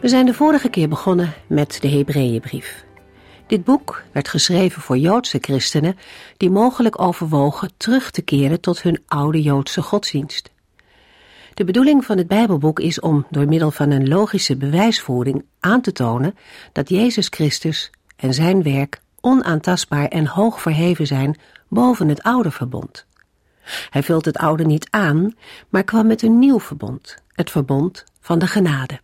We zijn de vorige keer begonnen met de Hebreeënbrief. Dit boek werd geschreven voor Joodse christenen die mogelijk overwogen terug te keren tot hun oude Joodse godsdienst. De bedoeling van het Bijbelboek is om door middel van een logische bewijsvoering aan te tonen dat Jezus Christus en zijn werk onaantastbaar en hoog verheven zijn boven het oude verbond. Hij vult het oude niet aan, maar kwam met een nieuw verbond, het verbond van de genade.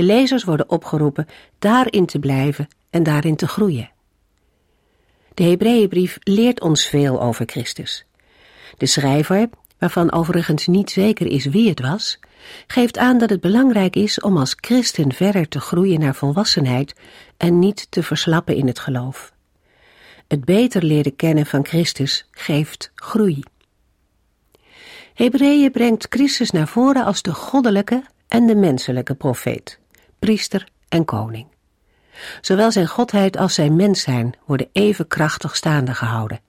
De lezers worden opgeroepen daarin te blijven en daarin te groeien. De Hebreeënbrief leert ons veel over Christus. De schrijver, waarvan overigens niet zeker is wie het was, geeft aan dat het belangrijk is om als christen verder te groeien naar volwassenheid en niet te verslappen in het geloof. Het beter leren kennen van Christus geeft groei. Hebreeën brengt Christus naar voren als de goddelijke en de menselijke profeet, priester en koning. Zowel zijn godheid als zijn mens zijn worden even krachtig staande gehouden.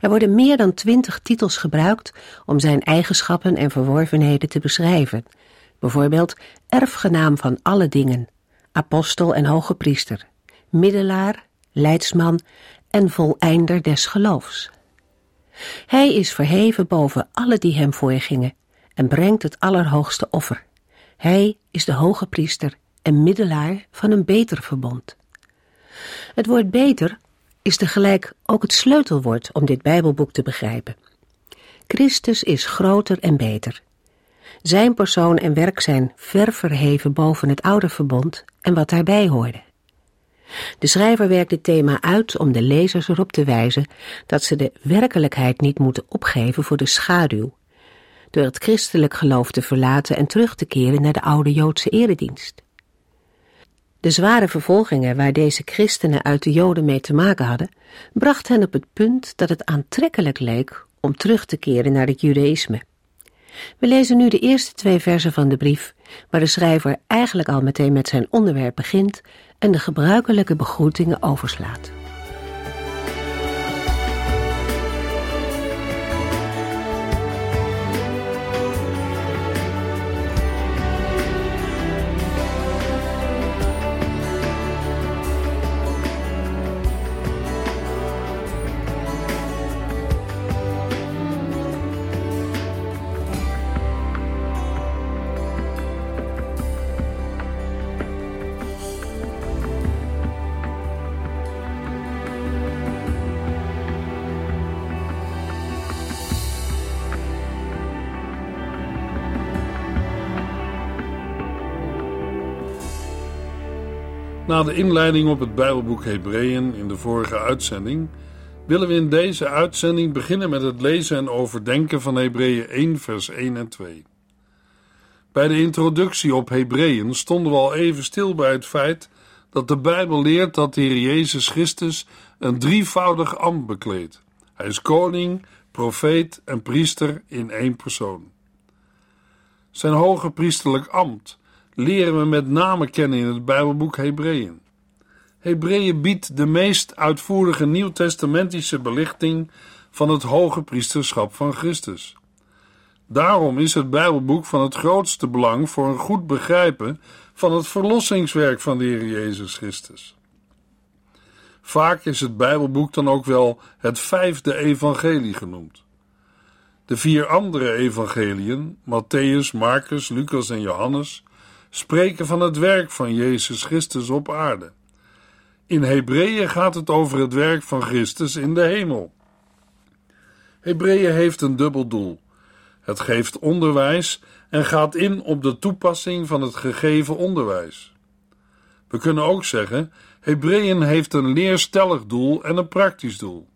Er worden meer dan twintig titels gebruikt om zijn eigenschappen en verworvenheden te beschrijven. Bijvoorbeeld erfgenaam van alle dingen, apostel en hoge priester, middelaar, leidsman en voleinder des geloofs. Hij is verheven boven alle die hem voorgingen en brengt het allerhoogste offer. Hij is de hoge priester en middelaar van een beter verbond. Het woord beter is tegelijk ook het sleutelwoord om dit Bijbelboek te begrijpen. Christus is groter en beter. Zijn persoon en werk zijn ver verheven boven het oude verbond en wat daarbij hoorde. De schrijver werkt dit thema uit om de lezers erop te wijzen dat ze de werkelijkheid niet moeten opgeven voor de schaduw, door het christelijk geloof te verlaten en terug te keren naar de oude Joodse eredienst. De zware vervolgingen waar deze christenen uit de Joden mee te maken hadden, bracht hen op het punt dat het aantrekkelijk leek om terug te keren naar het judaïsme. We lezen nu de eerste twee versen van de brief, waar de schrijver eigenlijk al meteen met zijn onderwerp begint en de gebruikelijke begroetingen overslaat. Na de inleiding op het Bijbelboek Hebreeën in de vorige uitzending, willen we in deze uitzending beginnen met het lezen en overdenken van Hebreeën 1, vers 1 en 2. Bij de introductie op Hebreeën stonden we al even stil bij het feit dat de Bijbel leert dat de Heer Jezus Christus een drievoudig ambt bekleedt. Hij is koning, profeet en priester in één persoon. Zijn hoge priesterlijk ambt leren we met name kennen in het Bijbelboek Hebreeën. Hebreeën biedt de meest uitvoerige nieuwtestamentische belichting van het hoge priesterschap van Christus. Daarom is het Bijbelboek van het grootste belang voor een goed begrijpen van het verlossingswerk van de Heer Jezus Christus. Vaak is het Bijbelboek dan ook wel het vijfde evangelie genoemd. De vier andere evangeliën, Matthäus, Marcus, Lucas en Johannes, spreken van het werk van Jezus Christus op aarde. In Hebreeën gaat het over het werk van Christus in de hemel. Hebreeën heeft een dubbel doel. Het geeft onderwijs en gaat in op de toepassing van het gegeven onderwijs. We kunnen ook zeggen: Hebreeën heeft een leerstellig doel en een praktisch doel.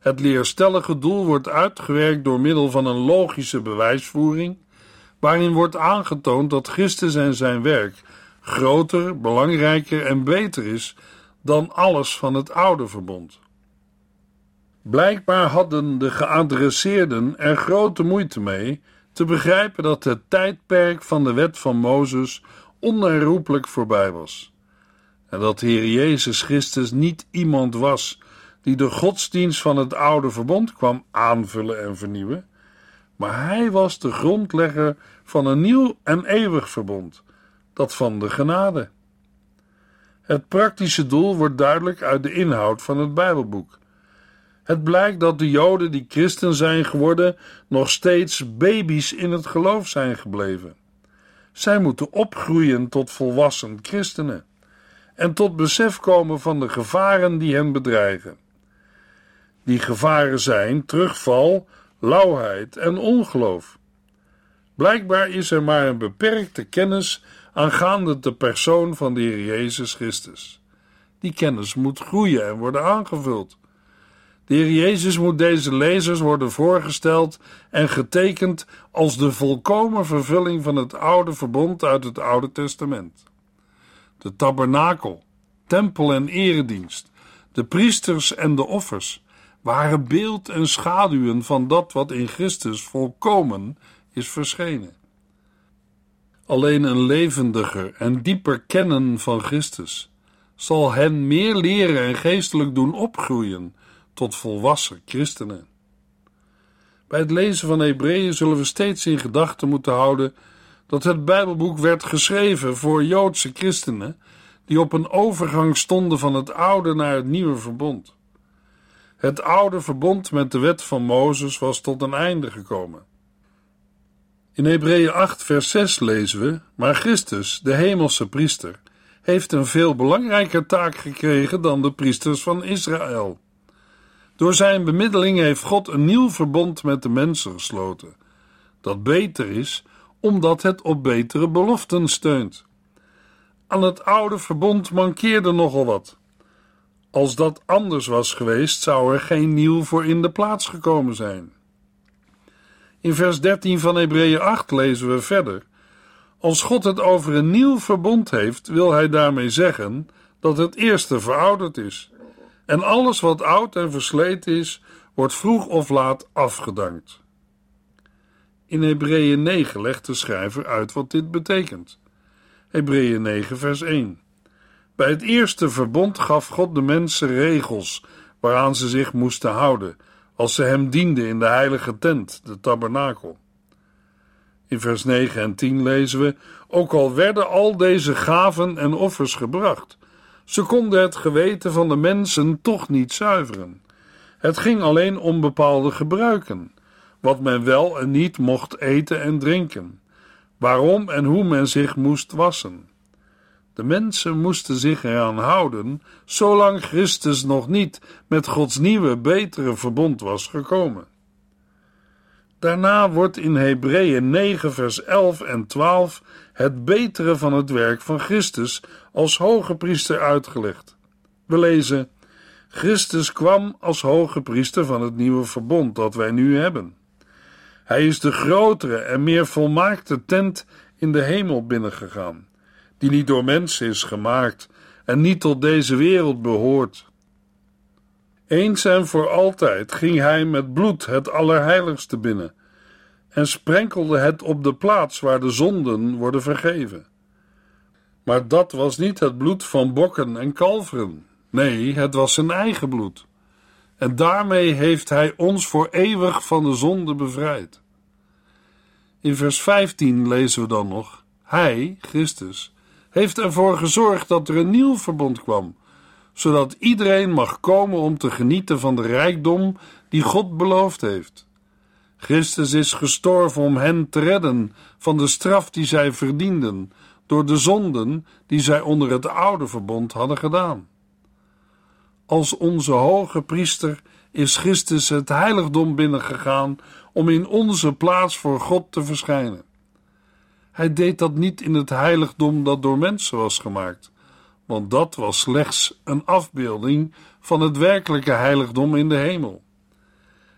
Het leerstellige doel wordt uitgewerkt door middel van een logische bewijsvoering waarin wordt aangetoond dat Christus en zijn werk groter, belangrijker en beter is dan alles van het oude verbond. Blijkbaar hadden de geadresseerden er grote moeite mee te begrijpen dat het tijdperk van de wet van Mozes onherroepelijk voorbij was. En dat de Heer Jezus Christus niet iemand was die de godsdienst van het oude verbond kwam aanvullen en vernieuwen, maar hij was de grondlegger van een nieuw en eeuwig verbond, dat van de genade. Het praktische doel wordt duidelijk uit de inhoud van het Bijbelboek. Het blijkt dat de Joden die christen zijn geworden nog steeds baby's in het geloof zijn gebleven. Zij moeten opgroeien tot volwassen christenen en tot besef komen van de gevaren die hen bedreigen. Die gevaren zijn terugval, lauwheid en ongeloof. Blijkbaar is er maar een beperkte kennis aangaande de persoon van de Heer Jezus Christus. Die kennis moet groeien en worden aangevuld. De Heer Jezus moet deze lezers worden voorgesteld en getekend als de volkomen vervulling van het oude verbond uit het Oude Testament. De tabernakel, tempel en eredienst, de priesters en de offers waren beeld en schaduwen van dat wat in Christus volkomen is verschenen. Alleen een levendiger en dieper kennen van Christus zal hen meer leren en geestelijk doen opgroeien tot volwassen christenen. Bij het lezen van Hebreeën zullen we steeds in gedachten moeten houden dat het Bijbelboek werd geschreven voor Joodse christenen die op een overgang stonden van het oude naar het nieuwe verbond. Het oude verbond met de wet van Mozes was tot een einde gekomen. In Hebreeën 8, vers 6 lezen we: Maar Christus, de hemelse priester, heeft een veel belangrijker taak gekregen dan de priesters van Israël. Door zijn bemiddeling heeft God een nieuw verbond met de mensen gesloten, dat beter is omdat het op betere beloften steunt. Aan het oude verbond mankeerde nogal wat. Als dat anders was geweest, zou er geen nieuw voor in de plaats gekomen zijn. In vers 13 van Hebreeën 8 lezen we verder: Als God het over een nieuw verbond heeft, wil hij daarmee zeggen dat het eerste verouderd is. En alles wat oud en versleten is, wordt vroeg of laat afgedankt. In Hebreeën 9 legt de schrijver uit wat dit betekent. Hebreeën 9, vers 1. Bij het eerste verbond gaf God de mensen regels waaraan ze zich moesten houden, als ze hem dienden in de heilige tent, de tabernakel. In vers 9 en 10 lezen we: Ook al werden al deze gaven en offers gebracht, ze konden het geweten van de mensen toch niet zuiveren. Het ging alleen om bepaalde gebruiken, wat men wel en niet mocht eten en drinken, waarom en hoe men zich moest wassen. De mensen moesten zich eraan houden, zolang Christus nog niet met Gods nieuwe, betere verbond was gekomen. Daarna wordt in Hebreeën 9, vers 11 en 12 het betere van het werk van Christus als hoge priester uitgelegd. We lezen: Christus kwam als hoge priester van het nieuwe verbond dat wij nu hebben. Hij is de grotere en meer volmaakte tent in de hemel binnengegaan, die niet door mensen is gemaakt en niet tot deze wereld behoort. Eens en voor altijd ging hij met bloed het Allerheiligste binnen en sprenkelde het op de plaats waar de zonden worden vergeven. Maar dat was niet het bloed van bokken en kalveren. Nee, het was zijn eigen bloed. En daarmee heeft hij ons voor eeuwig van de zonde bevrijd. In vers 15 lezen we dan nog: Hij, Christus, heeft ervoor gezorgd dat er een nieuw verbond kwam, zodat iedereen mag komen om te genieten van de rijkdom die God beloofd heeft. Christus is gestorven om hen te redden van de straf die zij verdienden door de zonden die zij onder het oude verbond hadden gedaan. Als onze hoge priester is Christus het heiligdom binnengegaan om in onze plaats voor God te verschijnen. Hij deed dat niet in het heiligdom dat door mensen was gemaakt, want dat was slechts een afbeelding van het werkelijke heiligdom in de hemel.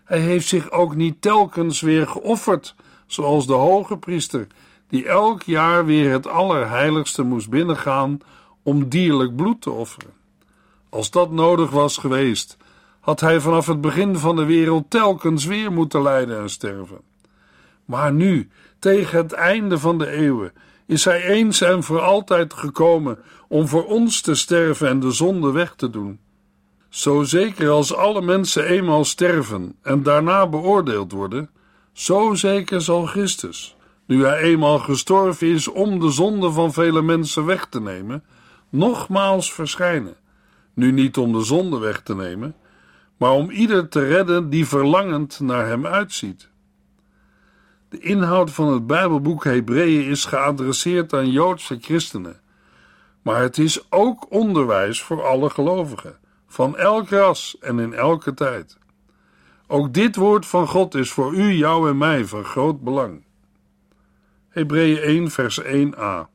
Hij heeft zich ook niet telkens weer geofferd, zoals de hoge priester, die elk jaar weer het allerheiligste moest binnengaan om dierlijk bloed te offeren. Als dat nodig was geweest, had hij vanaf het begin van de wereld telkens weer moeten lijden en sterven. Maar nu, tegen het einde van de eeuwen, is hij eens en voor altijd gekomen om voor ons te sterven en de zonde weg te doen. Zo zeker als alle mensen eenmaal sterven en daarna beoordeeld worden, zo zeker zal Christus, nu hij eenmaal gestorven is om de zonde van vele mensen weg te nemen, nogmaals verschijnen. Nu niet om de zonde weg te nemen, maar om ieder te redden die verlangend naar hem uitziet. De inhoud van het Bijbelboek Hebreeën is geadresseerd aan Joodse christenen, maar het is ook onderwijs voor alle gelovigen, van elk ras en in elke tijd. Ook dit woord van God is voor u, jou en mij van groot belang. Hebreeën 1, vers 1a.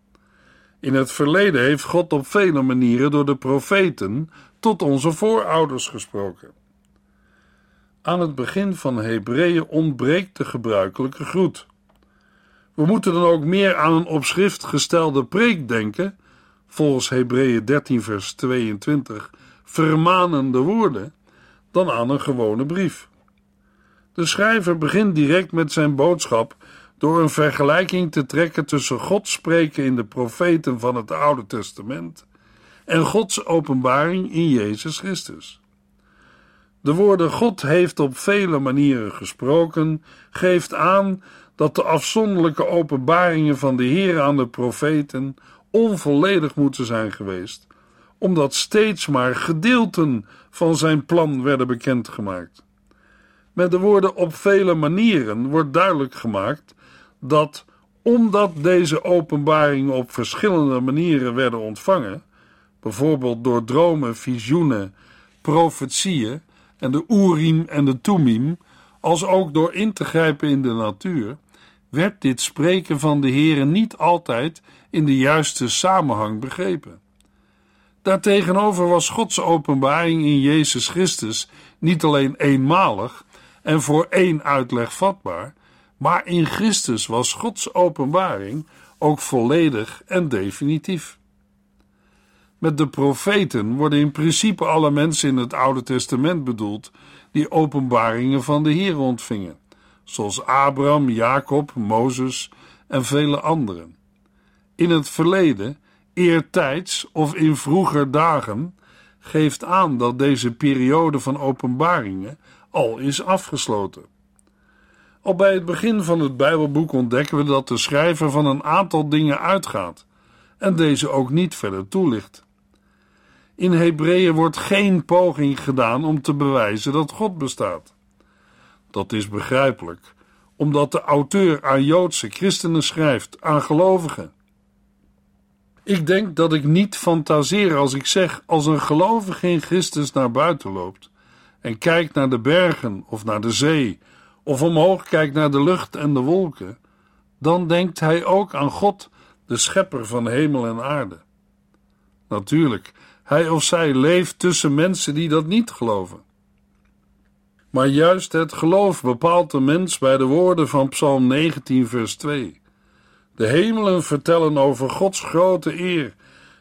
In het verleden heeft God op vele manieren door de profeten tot onze voorouders gesproken. Aan het begin van Hebreeën ontbreekt de gebruikelijke groet. We moeten dan ook meer aan een op schrift gestelde preek denken, volgens Hebreeën 13 vers 22, vermanende woorden, dan aan een gewone brief. De schrijver begint direct met zijn boodschap door een vergelijking te trekken tussen God spreken in de profeten van het Oude Testament en Gods openbaring in Jezus Christus. De woorden God heeft op vele manieren gesproken, geeft aan dat de afzonderlijke openbaringen van de Heer aan de profeten onvolledig moeten zijn geweest, omdat steeds maar gedeelten van zijn plan werden bekendgemaakt. Met de woorden op vele manieren wordt duidelijk gemaakt dat, omdat deze openbaringen op verschillende manieren werden ontvangen, bijvoorbeeld door dromen, visioenen, profetieën en de Urim en de Tumim, als ook door in te grijpen in de natuur, werd dit spreken van de Heere niet altijd in de juiste samenhang begrepen. Daartegenover was Gods openbaring in Jezus Christus niet alleen eenmalig en voor één uitleg vatbaar, maar in Christus was Gods openbaring ook volledig en definitief. Met de profeten worden in principe alle mensen in het Oude Testament bedoeld die openbaringen van de Heer ontvingen, zoals Abraham, Jacob, Mozes en vele anderen. In het verleden, eertijds of in vroeger dagen, geeft aan dat deze periode van openbaringen al is afgesloten. Al bij het begin van het Bijbelboek ontdekken we dat de schrijver van een aantal dingen uitgaat en deze ook niet verder toelicht. In Hebreeën wordt geen poging gedaan om te bewijzen dat God bestaat. Dat is begrijpelijk, omdat de auteur aan Joodse christenen schrijft, aan gelovigen. Ik denk dat ik niet fantaseer als ik zeg: als een gelovige in Christus naar buiten loopt en kijkt naar de bergen of naar de zee, of omhoog kijkt naar de lucht en de wolken, dan denkt hij ook aan God, de schepper van hemel en aarde. Natuurlijk, hij of zij leeft tussen mensen die dat niet geloven. Maar juist het geloof bepaalt de mens bij de woorden van Psalm 19, vers 2. De hemelen vertellen over Gods grote eer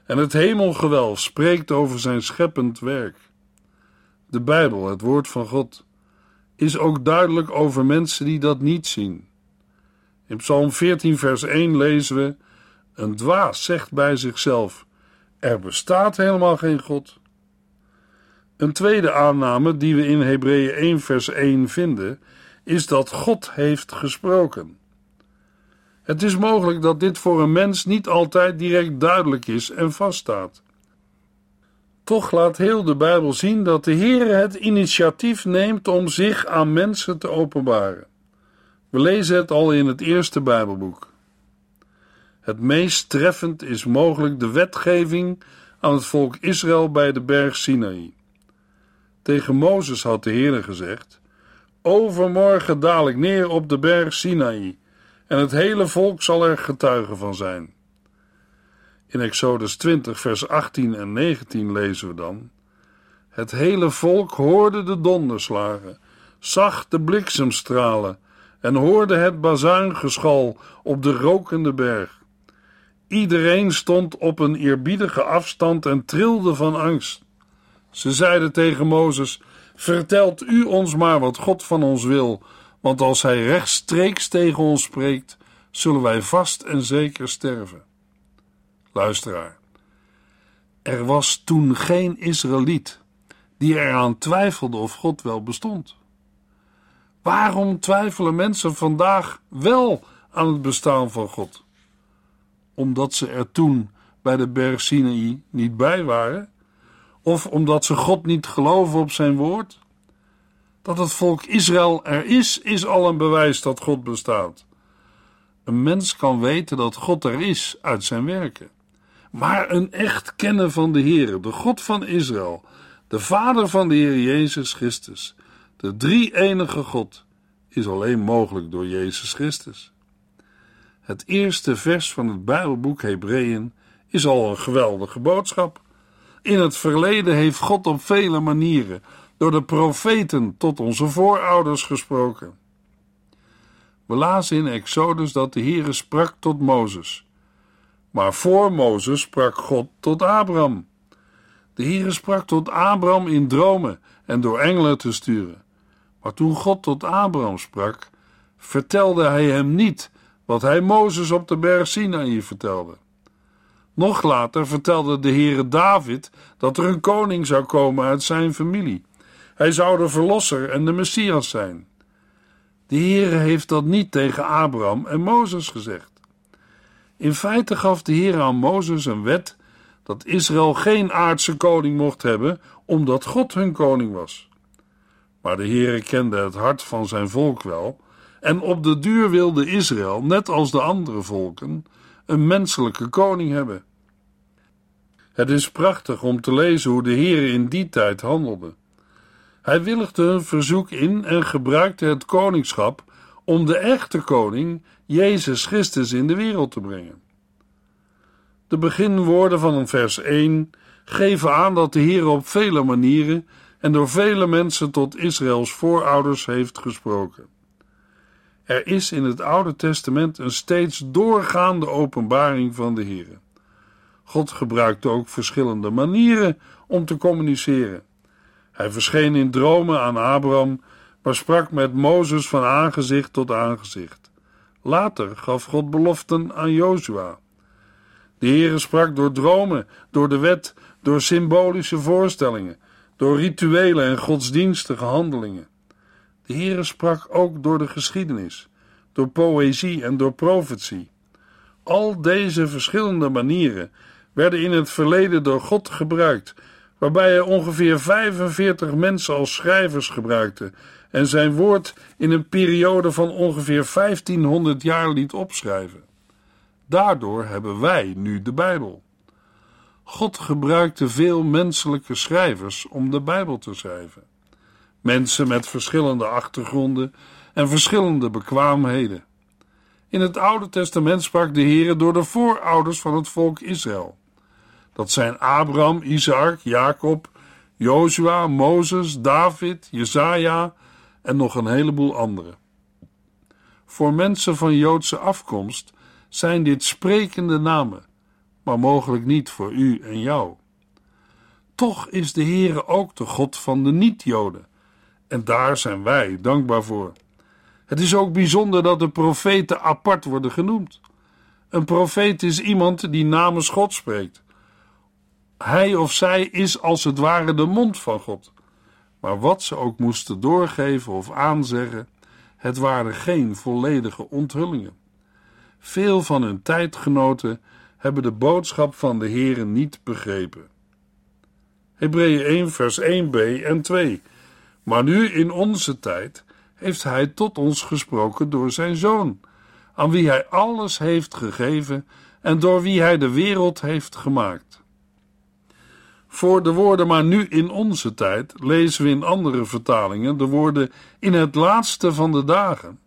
en het hemelgewelf spreekt over zijn scheppend werk. De Bijbel, het woord van God, is ook duidelijk over mensen die dat niet zien. In Psalm 14, vers 1 lezen we: Een dwaas zegt bij zichzelf: er bestaat helemaal geen God. Een tweede aanname die we in Hebreeën 1 vers 1 vinden, is dat God heeft gesproken. Het is mogelijk dat dit voor een mens niet altijd direct duidelijk is en vaststaat. Toch laat heel de Bijbel zien dat de Heer het initiatief neemt om zich aan mensen te openbaren. We lezen het al in het eerste Bijbelboek. Het meest treffend is mogelijk de wetgeving aan het volk Israël bij de berg Sinaï. Tegen Mozes had de Heer gezegd: Overmorgen daal ik neer op de berg Sinaï, en het hele volk zal er getuige van zijn. In Exodus 20, vers 18 en 19 lezen we dan: Het hele volk hoorde de donderslagen, zag de bliksemstralen en hoorde het bazuingeschal op de rokende berg. Iedereen stond op een eerbiedige afstand en trilde van angst. Ze zeiden tegen Mozes: Vertelt u ons maar wat God van ons wil, want als hij rechtstreeks tegen ons spreekt, zullen wij vast en zeker sterven. Luisteraar, er was toen geen Israëliet die eraan twijfelde of God wel bestond. Waarom twijfelen mensen vandaag wel aan het bestaan van God? Omdat ze er toen bij de berg Sinaï niet bij waren? Of omdat ze God niet geloven op zijn woord? Dat het volk Israël er is, is al een bewijs dat God bestaat. Een mens kan weten dat God er is uit zijn werken. Maar een echt kennen van de Heer, de God van Israël, de Vader van de Heer Jezus Christus, de drie enige God, is alleen mogelijk door Jezus Christus. Het eerste vers van het Bijbelboek Hebreeën is al een geweldige boodschap. In het verleden heeft God op vele manieren door de profeten tot onze voorouders gesproken. We lazen in Exodus dat de Heere sprak tot Mozes. Maar voor Mozes sprak God tot Abraham. De Heere sprak tot Abraham in dromen en door engelen te sturen. Maar toen God tot Abraham sprak, vertelde hij hem niet wat hij Mozes op de berg Sinaï vertelde. Nog later vertelde de Heere David dat er een koning zou komen uit zijn familie. Hij zou de verlosser en de Messias zijn. De Heere heeft dat niet tegen Abraham en Mozes gezegd. In feite gaf de Heer aan Mozes een wet dat Israël geen aardse koning mocht hebben, omdat God hun koning was. Maar de Heere kende het hart van zijn volk wel, en op de duur wilde Israël, net als de andere volken, een menselijke koning hebben. Het is prachtig om te lezen hoe de Heer in die tijd handelde. Hij willigde hun verzoek in en gebruikte het koningschap om de echte koning, Jezus Christus, in de wereld te brengen. De beginwoorden van vers 1 geven aan dat de Heer op vele manieren en door vele mensen tot Israëls voorouders heeft gesproken. Er is in het Oude Testament een steeds doorgaande openbaring van de Heer. God gebruikte ook verschillende manieren om te communiceren. Hij verscheen in dromen aan Abraham, maar sprak met Mozes van aangezicht tot aangezicht. Later gaf God beloften aan Jozua. De Heere sprak door dromen, door de wet, door symbolische voorstellingen, door rituelen en godsdienstige handelingen. De Heere sprak ook door de geschiedenis, door poëzie en door profetie. Al deze verschillende manieren werden in het verleden door God gebruikt, waarbij hij ongeveer 45 mensen als schrijvers gebruikte en zijn woord in een periode van ongeveer 1500 jaar liet opschrijven. Daardoor hebben wij nu de Bijbel. God gebruikte veel menselijke schrijvers om de Bijbel te schrijven. Mensen met verschillende achtergronden en verschillende bekwaamheden. In het Oude Testament sprak de Heer door de voorouders van het volk Israël. Dat zijn Abraham, Isaac, Jacob, Jozua, Mozes, David, Jesaja en nog een heleboel anderen. Voor mensen van Joodse afkomst zijn dit sprekende namen, maar mogelijk niet voor u en jou. Toch is de Heere ook de God van de niet-Joden, en daar zijn wij dankbaar voor. Het is ook bijzonder dat de profeten apart worden genoemd. Een profeet is iemand die namens God spreekt. Hij of zij is als het ware de mond van God. Maar wat ze ook moesten doorgeven of aanzeggen, het waren geen volledige onthullingen. Veel van hun tijdgenoten hebben de boodschap van de Heere niet begrepen. Hebreeën 1 vers 1b en 2 Maar nu in onze tijd heeft hij tot ons gesproken door zijn Zoon, aan wie hij alles heeft gegeven en door wie hij de wereld heeft gemaakt. Voor de woorden maar nu in onze tijd lezen we in andere vertalingen de woorden in het laatste van de dagen.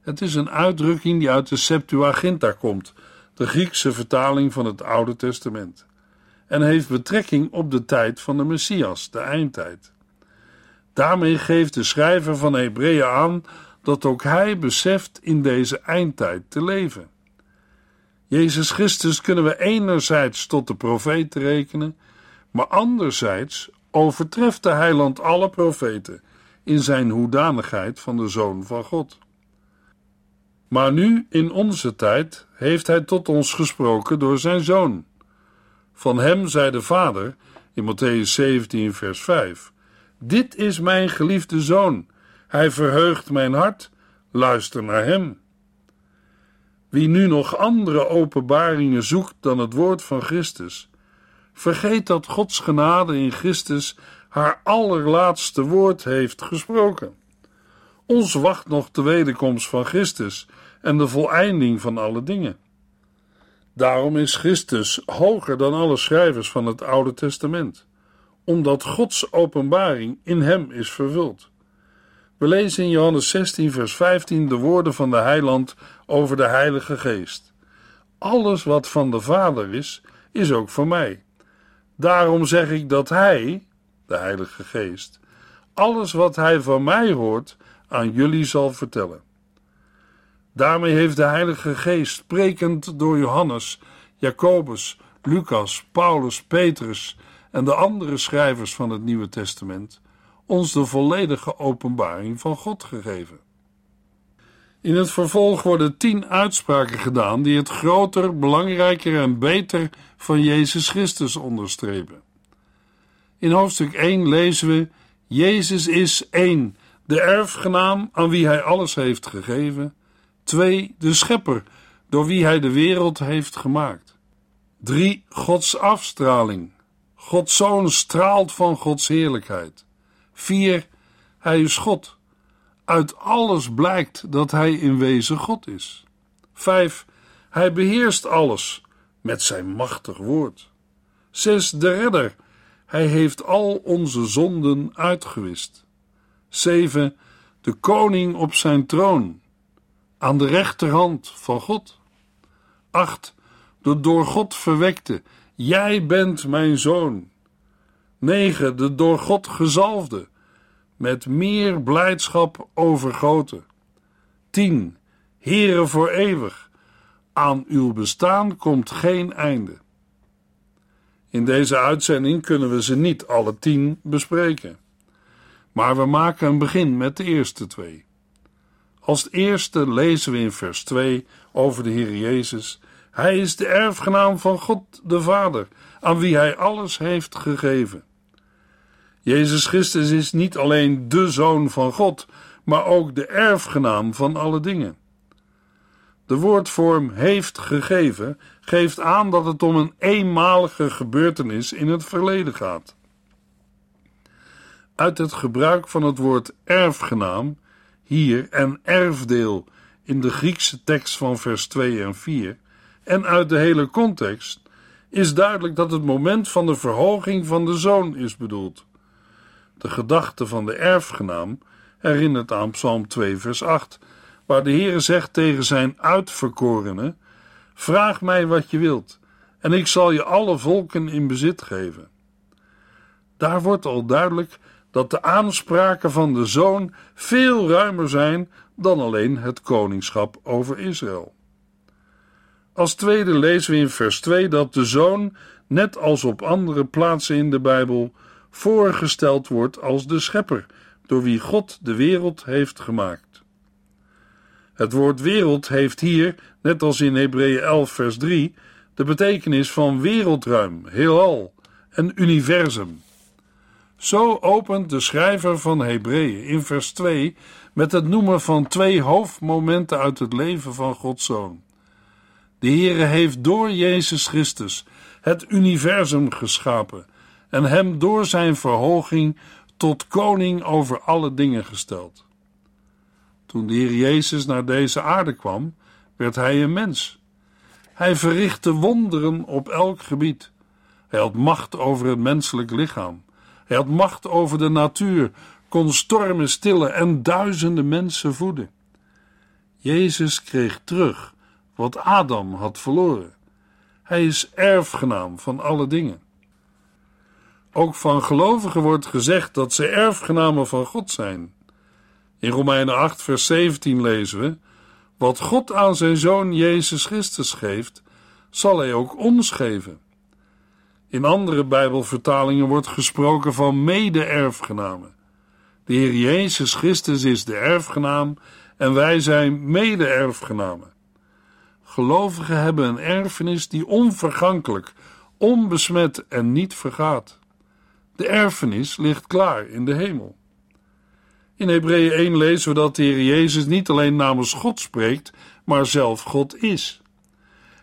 Het is een uitdrukking die uit de Septuaginta komt, de Griekse vertaling van het Oude Testament, en heeft betrekking op de tijd van de Messias, de eindtijd. Daarmee geeft de schrijver van Hebreeën aan dat ook Hij beseft in deze eindtijd te leven. Jezus Christus kunnen we enerzijds tot de profeet rekenen, maar anderzijds overtreft de heiland alle profeten in zijn hoedanigheid van de Zoon van God. Maar nu, in onze tijd, heeft hij tot ons gesproken door zijn Zoon. Van hem zei de Vader in Matthäus 17, vers 5: Dit is mijn geliefde Zoon, hij verheugt mijn hart, luister naar hem. Wie nu nog andere openbaringen zoekt dan het woord van Christus, vergeet dat Gods genade in Christus haar allerlaatste woord heeft gesproken. Ons wacht nog de wederkomst van Christus en de voleinding van alle dingen. Daarom is Christus hoger dan alle schrijvers van het Oude Testament, omdat Gods openbaring in hem is vervuld. We lezen in Johannes 16, vers 15 de woorden van de Heiland over de Heilige Geest. Alles wat van de Vader is, is ook van mij. Daarom zeg ik dat Hij, de Heilige Geest, alles wat Hij van mij hoort, aan jullie zal vertellen. Daarmee heeft de Heilige Geest, sprekend door Johannes, Jacobus, Lucas, Paulus, Petrus en de andere schrijvers van het Nieuwe Testament, ons de volledige openbaring van God gegeven. In het vervolg worden tien uitspraken gedaan die het groter, belangrijker en beter van Jezus Christus onderstrepen. In hoofdstuk 1 lezen we: Jezus is één, de erfgenaam aan wie hij alles heeft gegeven. 2. De schepper, door wie hij de wereld heeft gemaakt. 3. Gods afstraling. Gods zoon straalt van Gods heerlijkheid. 4. Hij is God. Uit alles blijkt dat hij in wezen God is. 5. Hij beheerst alles met zijn machtig woord. 6. De redder. Hij heeft al onze zonden uitgewist. 7. De koning op zijn troon aan de rechterhand van God. 8. De door God verwekte, jij bent mijn zoon. 9. De door God gezalfde, met meer blijdschap overgoten. 10. Here voor eeuwig, aan uw bestaan komt geen einde. In deze uitzending kunnen we ze niet alle tien bespreken. Maar we maken een begin met de eerste twee. Als eerste lezen we in vers 2 over de Heer Jezus. Hij is de erfgenaam van God de Vader, aan wie hij alles heeft gegeven. Jezus Christus is niet alleen de Zoon van God, maar ook de erfgenaam van alle dingen. De woordvorm heeft gegeven geeft aan dat het om een eenmalige gebeurtenis in het verleden gaat. Uit het gebruik van het woord erfgenaam hier en erfdeel in de Griekse tekst van vers 2 en 4 en uit de hele context is duidelijk dat het moment van de verhoging van de zoon is bedoeld. De gedachte van de erfgenaam herinnert aan Psalm 2 vers 8, waar de Heere zegt tegen zijn uitverkorene: Vraag mij wat je wilt, en ik zal je alle volken in bezit geven. Daar wordt al duidelijk dat de aanspraken van de zoon veel ruimer zijn dan alleen het koningschap over Israël. Als tweede lezen we in vers 2 dat de zoon, net als op andere plaatsen in de Bijbel, voorgesteld wordt als de schepper, door wie God de wereld heeft gemaakt. Het woord wereld heeft hier, net als in Hebreeën 11 vers 3, de betekenis van wereldruim, heelal en universum. Zo opent de schrijver van Hebreeën in vers 2 met het noemen van twee hoofdmomenten uit het leven van Gods Zoon. De Heere heeft door Jezus Christus het universum geschapen en hem door zijn verhoging tot koning over alle dingen gesteld. Toen de Heer Jezus naar deze aarde kwam, werd hij een mens. Hij verrichtte wonderen op elk gebied. Hij had macht over het menselijk lichaam. Hij had macht over de natuur, kon stormen stillen en duizenden mensen voeden. Jezus kreeg terug wat Adam had verloren. Hij is erfgenaam van alle dingen. Ook van gelovigen wordt gezegd dat ze erfgenamen van God zijn. In Romeinen 8, vers 17 lezen we: Wat God aan zijn zoon Jezus Christus geeft, zal hij ook ons geven. In andere Bijbelvertalingen wordt gesproken van mede-erfgenamen. De Heer Jezus Christus is de erfgenaam en wij zijn mede-erfgenamen. Gelovigen hebben een erfenis die onvergankelijk, onbesmet en niet vergaat. De erfenis ligt klaar in de hemel. In Hebreeën 1 lezen we dat de Heer Jezus niet alleen namens God spreekt, maar zelf God is.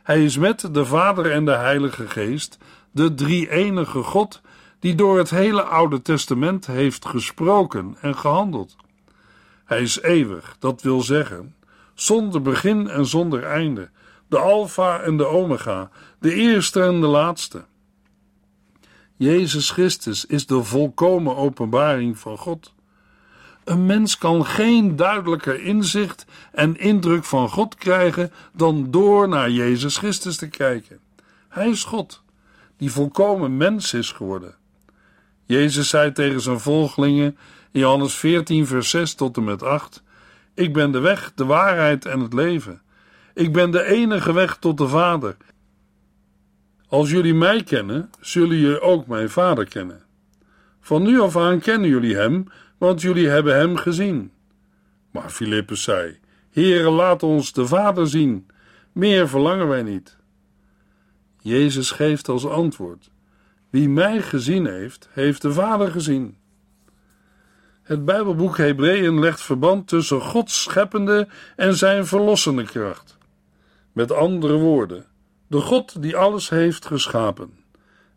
Hij is met de Vader en de Heilige Geest de drie-enige God die door het hele Oude Testament heeft gesproken en gehandeld. Hij is eeuwig, dat wil zeggen, zonder begin en zonder einde, de Alpha en de Omega, de eerste en de laatste. Jezus Christus is de volkomen openbaring van God. Een mens kan geen duidelijker inzicht en indruk van God krijgen dan door naar Jezus Christus te kijken. Hij is God, die volkomen mens is geworden. Jezus zei tegen zijn volgelingen in Johannes 14, vers 6 tot en met 8: Ik ben de weg, de waarheid en het leven. Ik ben de enige weg tot de Vader. Als jullie mij kennen, zullen jullie ook mijn Vader kennen. Van nu af aan kennen jullie hem, want jullie hebben hem gezien. Maar Filippus zei: Heere, laat ons de Vader zien. Meer verlangen wij niet. Jezus geeft als antwoord: Wie mij gezien heeft, heeft de Vader gezien. Het Bijbelboek Hebreeën legt verband tussen Gods scheppende en zijn verlossende kracht. Met andere woorden, de God die alles heeft geschapen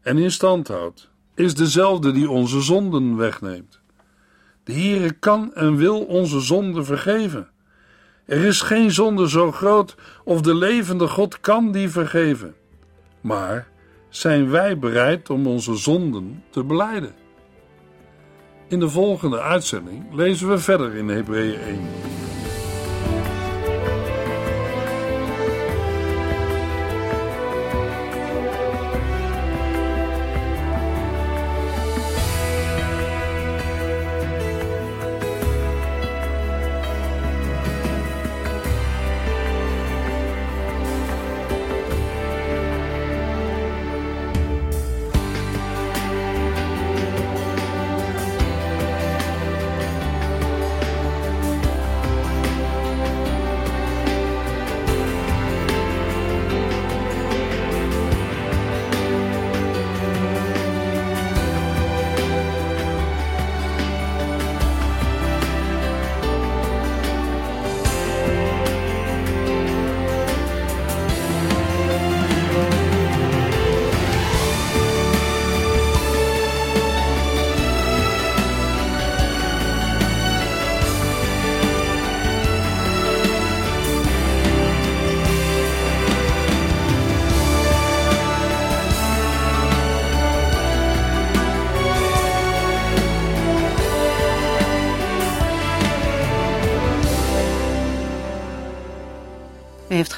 en in stand houdt, is dezelfde die onze zonden wegneemt. De Heere kan en wil onze zonden vergeven. Er is geen zonde zo groot of de levende God kan die vergeven. Maar zijn wij bereid om onze zonden te beleiden? In de volgende uitzending lezen we verder in Hebreeën 1.